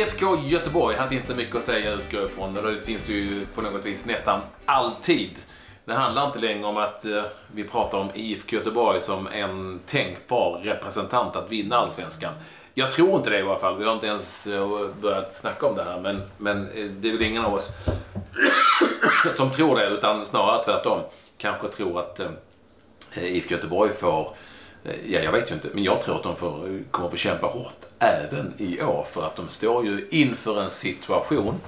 IFK Göteborg, här finns det mycket att säga utgår ifrån. Och det finns ju på något vis nästan alltid. Det handlar inte längre om att eh, vi pratar om IFK Göteborg som en tänkbar representant att vinna Allsvenskan. Jag tror inte det i alla fall. Vi har inte ens eh, börjat snacka om det här. Men, men eh, det är väl ingen av oss som tror det, utan snarare tvärtom. Kanske tror att eh, IFK Göteborg får Eh, ja, jag vet ju inte, men jag tror att de får, eh, kommer att få kämpa hårt även i år. För att de står ju inför en situation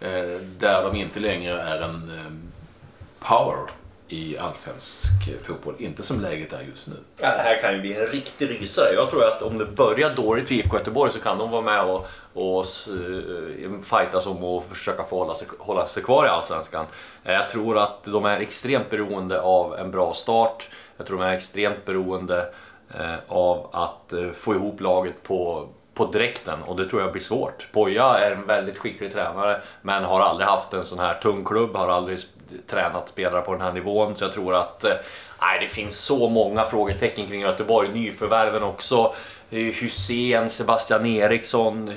eh, där de inte längre är en eh, power i allsvensk fotboll. Inte som läget är just nu. Ja, det här kan ju bli en riktig rysare. Jag tror att om det börjar dåligt för IFK Göteborg så kan de vara med och, och eh, uh, fightas om att försöka få hålla sig, hålla sig kvar i Allsvenskan. Jag tror att de är extremt beroende av en bra start. Jag tror de är extremt beroende Eh, av att eh, få ihop laget på, på dräkten och det tror jag blir svårt. Poja är en väldigt skicklig tränare men har aldrig haft en sån här tung klubb, har aldrig tränat spelare på den här nivån. Så jag tror att eh, nej, det finns så många frågetecken kring Göteborg. Nyförvärven också. Eh, Hussein, Sebastian Eriksson.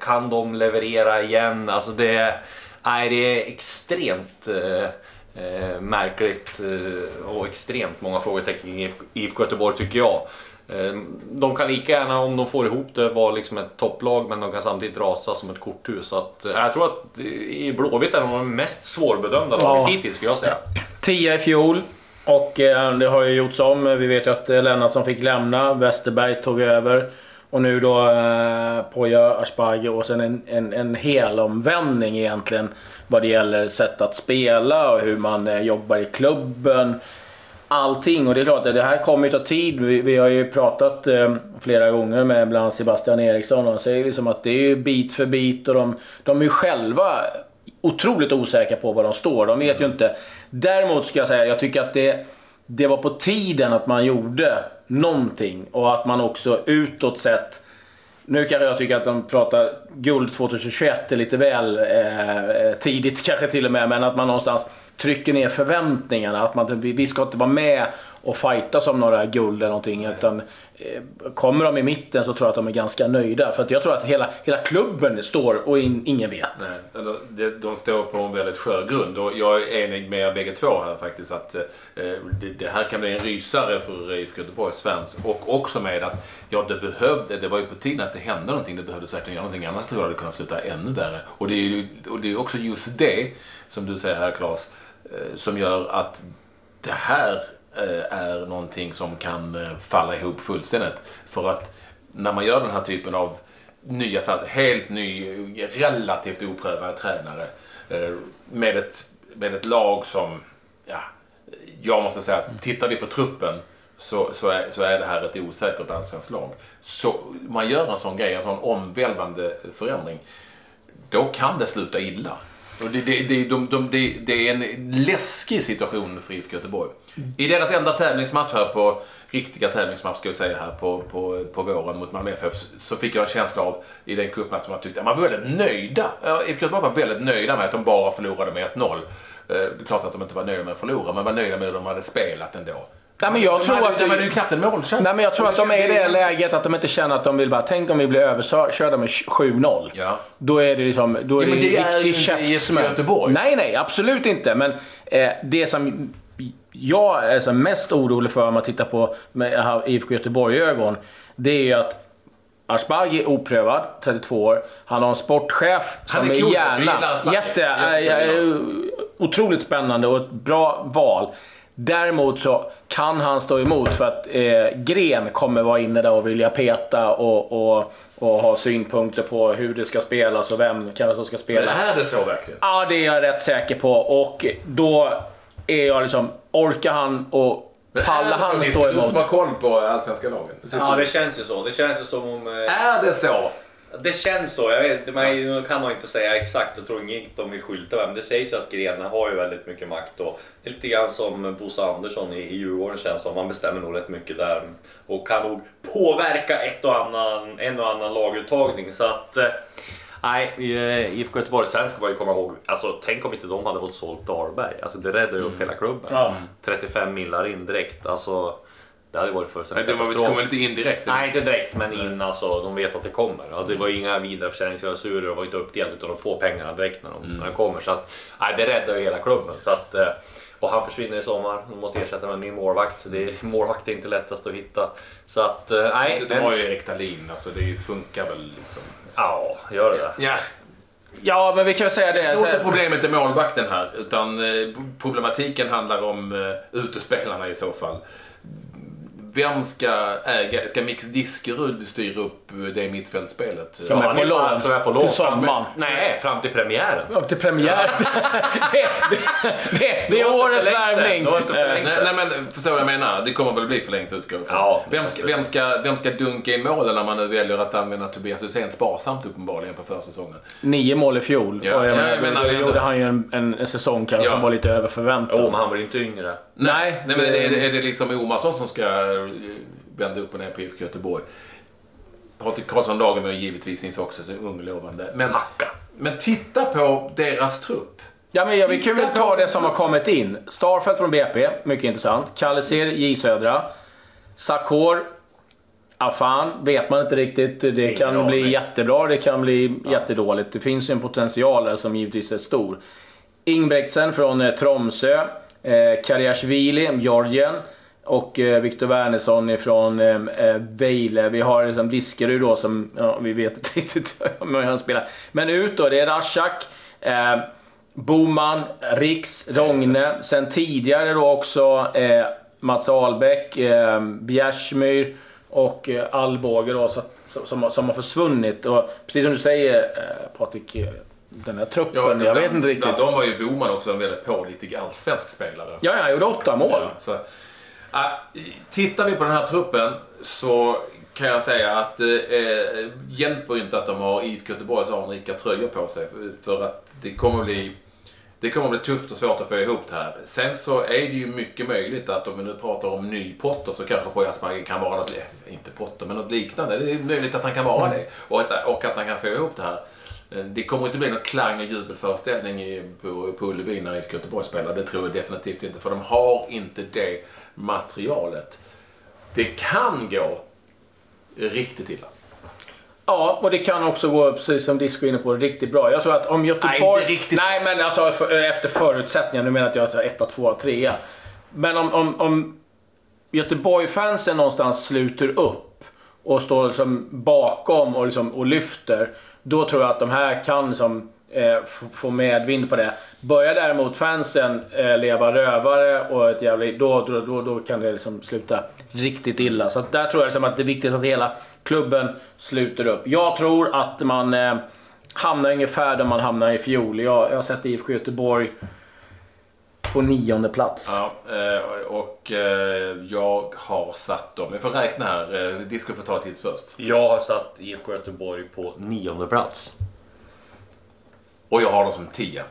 Kan de leverera igen? Alltså det, nej, det är extremt eh, eh, märkligt eh, och extremt många frågetecken i IFK Göteborg tycker jag. Eh, de kan lika gärna, om de får ihop det, vara liksom ett topplag men de kan samtidigt rasa som ett korthus. Så att, eh, jag tror att i Blåvitt är de mest svårbedömda laget ja. hittills skulle jag säga. 10 i fjol. Och eh, det har ju gjorts om. Vi vet ju att Lennartsson fick lämna. Westerberg tog över. Och nu då eh, Poya Asbaghi och sen en, en, en helomvändning egentligen vad det gäller sätt att spela och hur man eh, jobbar i klubben. Allting. Och det är klart, det här kommer ju ta tid. Vi, vi har ju pratat eh, flera gånger med bland annat Sebastian Eriksson och han säger liksom att det är ju bit för bit och de, de är ju själva otroligt osäkra på var de står. De vet ju inte. Däremot ska jag säga, jag tycker att det, det var på tiden att man gjorde någonting och att man också utåt sett nu kan jag tycka att de pratar guld 2021 är lite väl eh, tidigt kanske till och med, men att man någonstans trycker ner förväntningarna. Att man, vi ska inte vara med och fightas om några guld eller någonting. Nej. Utan, eh, kommer de i mitten så tror jag att de är ganska nöjda. För jag tror att hela, hela klubben står och in, ingen vet. Nej, de, står på en väldigt skör grund och jag är enig med er bägge två här faktiskt. Att eh, det, det, här kan bli en rysare för IFK Göteborgs fans. Och också med att ja, det behövde, det var ju på tiden att det hände någonting. Det behövdes verkligen göra någonting. Annars tror jag det kunde sluta ännu värre. Och det är ju och det är också just det, som du säger här Claes, Eh, som gör att det här eh, är någonting som kan eh, falla ihop fullständigt. För att när man gör den här typen av nya, helt ny, relativt oprövad tränare med ett, med ett lag som, ja, jag måste säga att tittar vi på truppen så, så, är, så är det här ett osäkert allsvenskt lag. Så man gör en sån grej, en sån omvälvande förändring, då kan det sluta illa. Och det, det, det, de, de, det, det är en läskig situation för IFK Göteborg. I deras enda tävlingsmatch här på, riktiga tävlingsmatch ska vi säga här på, på, på våren mot Malmö FF så fick jag en känsla av i den cupmatchen att tyckte att man var väldigt nöjda. IFK Göteborg var väldigt nöjda med att de bara förlorade med 1-0. Det är klart att de inte var nöjda med att förlora men var nöjda med hur de hade spelat ändå. Nej, men jag de tror att... De hade ju knappt en målchans. Nej, men jag tror att de är i det läget att de inte känner att de vill bara... Tänk om vi blir överkörda med 7-0. Ja. Då är det liksom... Då är ja, det, det är riktig käftsmäll. Göteborg. Nej, nej. Absolut inte. Men eh, det som jag är alltså mest orolig för om man tittar på med IFK Göteborg-ögon. Det är ju att Asbaghi är oprövad, 32 år. Han har en sportchef som är, är gärna... Jätte, äh, otroligt spännande och ett bra val. Däremot så kan han stå emot för att eh, Gren kommer vara inne där och vilja peta och, och, och ha synpunkter på hur det ska spelas och vem som ska spela. Men är det så verkligen? Ja, det är jag rätt säker på. Och då är jag liksom, orkar han och pallar han stå emot? Du som har koll på allsvenska lagen. Ja, det känns ju så. Det känns ju som om... Eh... Är det så? Det känns så. Jag vet, man, kan man inte säga exakt. Jag tror inte de vill skylta. Men det sägs ju att Grena har ju väldigt mycket makt. Och det är lite grann som Bosse Andersson i, i Djurgården känns som. Man bestämmer nog rätt mycket där. Och kan nog påverka ett och annan, en och annan laguttagning. Så att... Eh, nej, eh, IFK Göteborg. Sen ska man ju komma ihåg. Alltså, tänk om inte de hade fått sålt Dahlberg. Alltså, det räddar ju upp mm. hela klubben. Ja. 35 millar in direkt. Alltså, Det hade varit Nej, fullständigt det var, katastrof. kommer lite indirekt. Nej, inte direkt, men in alltså. De vet att det kommer. Ja, det var ju inga vidareförsäljningsklausuler, det var inte uppdelat utan de får pengarna direkt när de, när de kommer. Så att, nej, det räddar ju hela klubben. Så att, eh, och han försvinner i sommar. De måste ersätta med en ny målvakt. Det är, målvakt är inte lättast att hitta. Så att, eh, nej. De men- har ju Erik Dahlin, alltså det funkar väl liksom. Ja, gör det det? Ja, Ja, men vi kan säga det. jag tror inte problemet är målvakten här, utan eh, problematiken handlar om utespelarna i så fall. Vem ska äga? Ska Mix Diskerud styra upp det mittfältspelet? Som är han på lån Som är på lån. till sommaren. Nej, fram till premiären. Ja, till premiär. det, det, det, det är årets värvning. Du Nej, nej men förstår vad jag menar? Det kommer väl bli förlängt utgår. Ja, vem, ska, vem, ska, vem ska dunka in målen när man nu väljer att använda Tobias Hysén sparsamt uppenbarligen på försäsongen? Nio mål i fjol. Ja, och jag ja, menar, menar då det gjorde han ju en, en, en säsong kanske Ja. som var lite över förväntan. Jo, men han var ju inte yngre. Nej, Nej, men är, det- är det liksom Omarsson som ska eh, vända upp och ner på IFK Göteborg? Patrik Karlsson Lagermyr givetvis finns också så ung och lovande. Men, Hacka. men titta på deras trupp. Ja, men ja, vi kan väl ta det som har kommit in. Starfelt från BP, mycket intressant. Kallisir, J Södra. Sakor, Afan, vet man inte riktigt. Det Ingen kan aning. bli jättebra, det kan bli jättedåligt. Det finns ju en potential där som givetvis är stor. Ingbrektsen från eh, Tromsö. Eh, Karjashvili, Georgien. Och eh, Viktor Wernersson ifrån eh, eh Vejle. Vi har liksom Diskerud då som, ja, vi vet inte riktigt hur han spelar. Men ut då, det är Rashak. Eh, Boman, Riks, Rogne. Sen tidigare då också eh, Mats Ahlbäck, eh, Bjärsmyr och eh, Alvbåge då, så, som, som, har- som har försvunnit. Och precis som du säger eh, Patrik, eh, den här truppen, jag vet inte riktigt. Bland dem var ju Boman också en väldigt pålitlig allsvensk spelare. Ja, ja, han gjorde åtta mål. Ja, så, äh, tittar vi på den här truppen så kan jag säga att det eh, hjälper inte att de har IFK Göteborgs anrika tröjor på sig. För, att det kommer bli det kommer bli tufft och svårt att få ihop det här. Sen så är det ju mycket möjligt att om vi nu pratar om ny Potter så kanske Poya Asperger kan vara något, eh, inte Potter, men något liknande. Det är möjligt att han kan vara det. Och att, och att han kan få ihop det här. Eh, Det kommer inte bli någon klang och jubelföreställning på, på Ullevi när IFK Göteborg spelar. Det tror jag definitivt inte. För de har inte det materialet. Det kan gå riktigt illa. Ja, och det kan också gå, precis som Disco är inne på, riktigt bra. Jag tror att om Göteborg... inte riktigt Nej, men alltså för, efter förutsättningar. Nu menar jag att jag är etta, tvåa, trea. Men om, om, om Göteborg-fansen någonstans sluter upp och står liksom bakom och, liksom, och lyfter. Då tror jag att de här kan som eh, få medvind på det. Börjar däremot fansen eh, leva rövare och ett jävla, då, då, då, då kan det liksom sluta riktigt illa. Så att där tror jag liksom att det är viktigt att hela klubben sluter upp. Jag tror att man eh, hamnar ungefär där man hamnade i fjol. Jag, jag har sett IFK Göteborg på nionde plats. Ja, eh, och eh, jag har satt dem. Vi får räkna här. Eh, Disco får ta sitt först. Jag har satt IFK Göteborg på nionde plats. Och jag har dem som 10.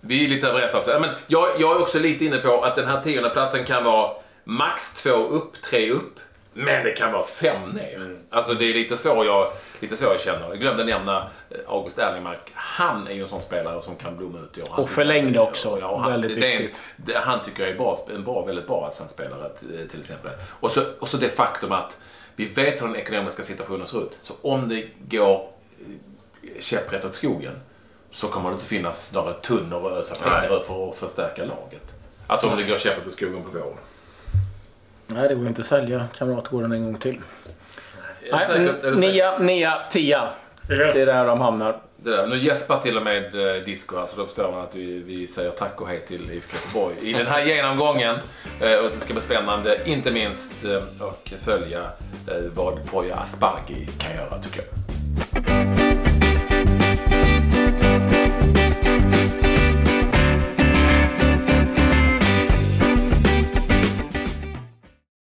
Vi är lite överens. Men jag, jag är också lite inne på att den här tionde platsen kan vara max två upp, tre upp. Men det kan vara fem ner. Alltså det är lite så jag, lite så jag känner. Jag glömde nämna eh, August Erlingmark. Han är ju en sån spelare som kan blomma ut i år. Och förlängde också. Ja, han, Väldigt det, viktigt. det, han tycker jag är bra, en bra, väldigt bra allsvensk spelare t- till exempel. Och så, och så det faktum att vi vet hur den ekonomiska situationen ser ut. Så om det går eh, käpprätt åt skogen så kommer det inte finnas några tunnor att ösa pengar för att förstärka laget. Alltså om det går käpprätt åt skogen på våren. Nej, det går inte att sälja Kamratgården en gång till. Nej, säker? Är du säker? nia, nia, tia. Det är där de hamnar. Det där. Nu gäspar till och med eh, Disco här så då förstår man att vi, vi säger tack och hej till IFK Göteborg i den här genomgången. Eh, och det ska bli spännande, inte minst, eh, att följa eh, vad Poya Asbaghi kan göra tycker jag.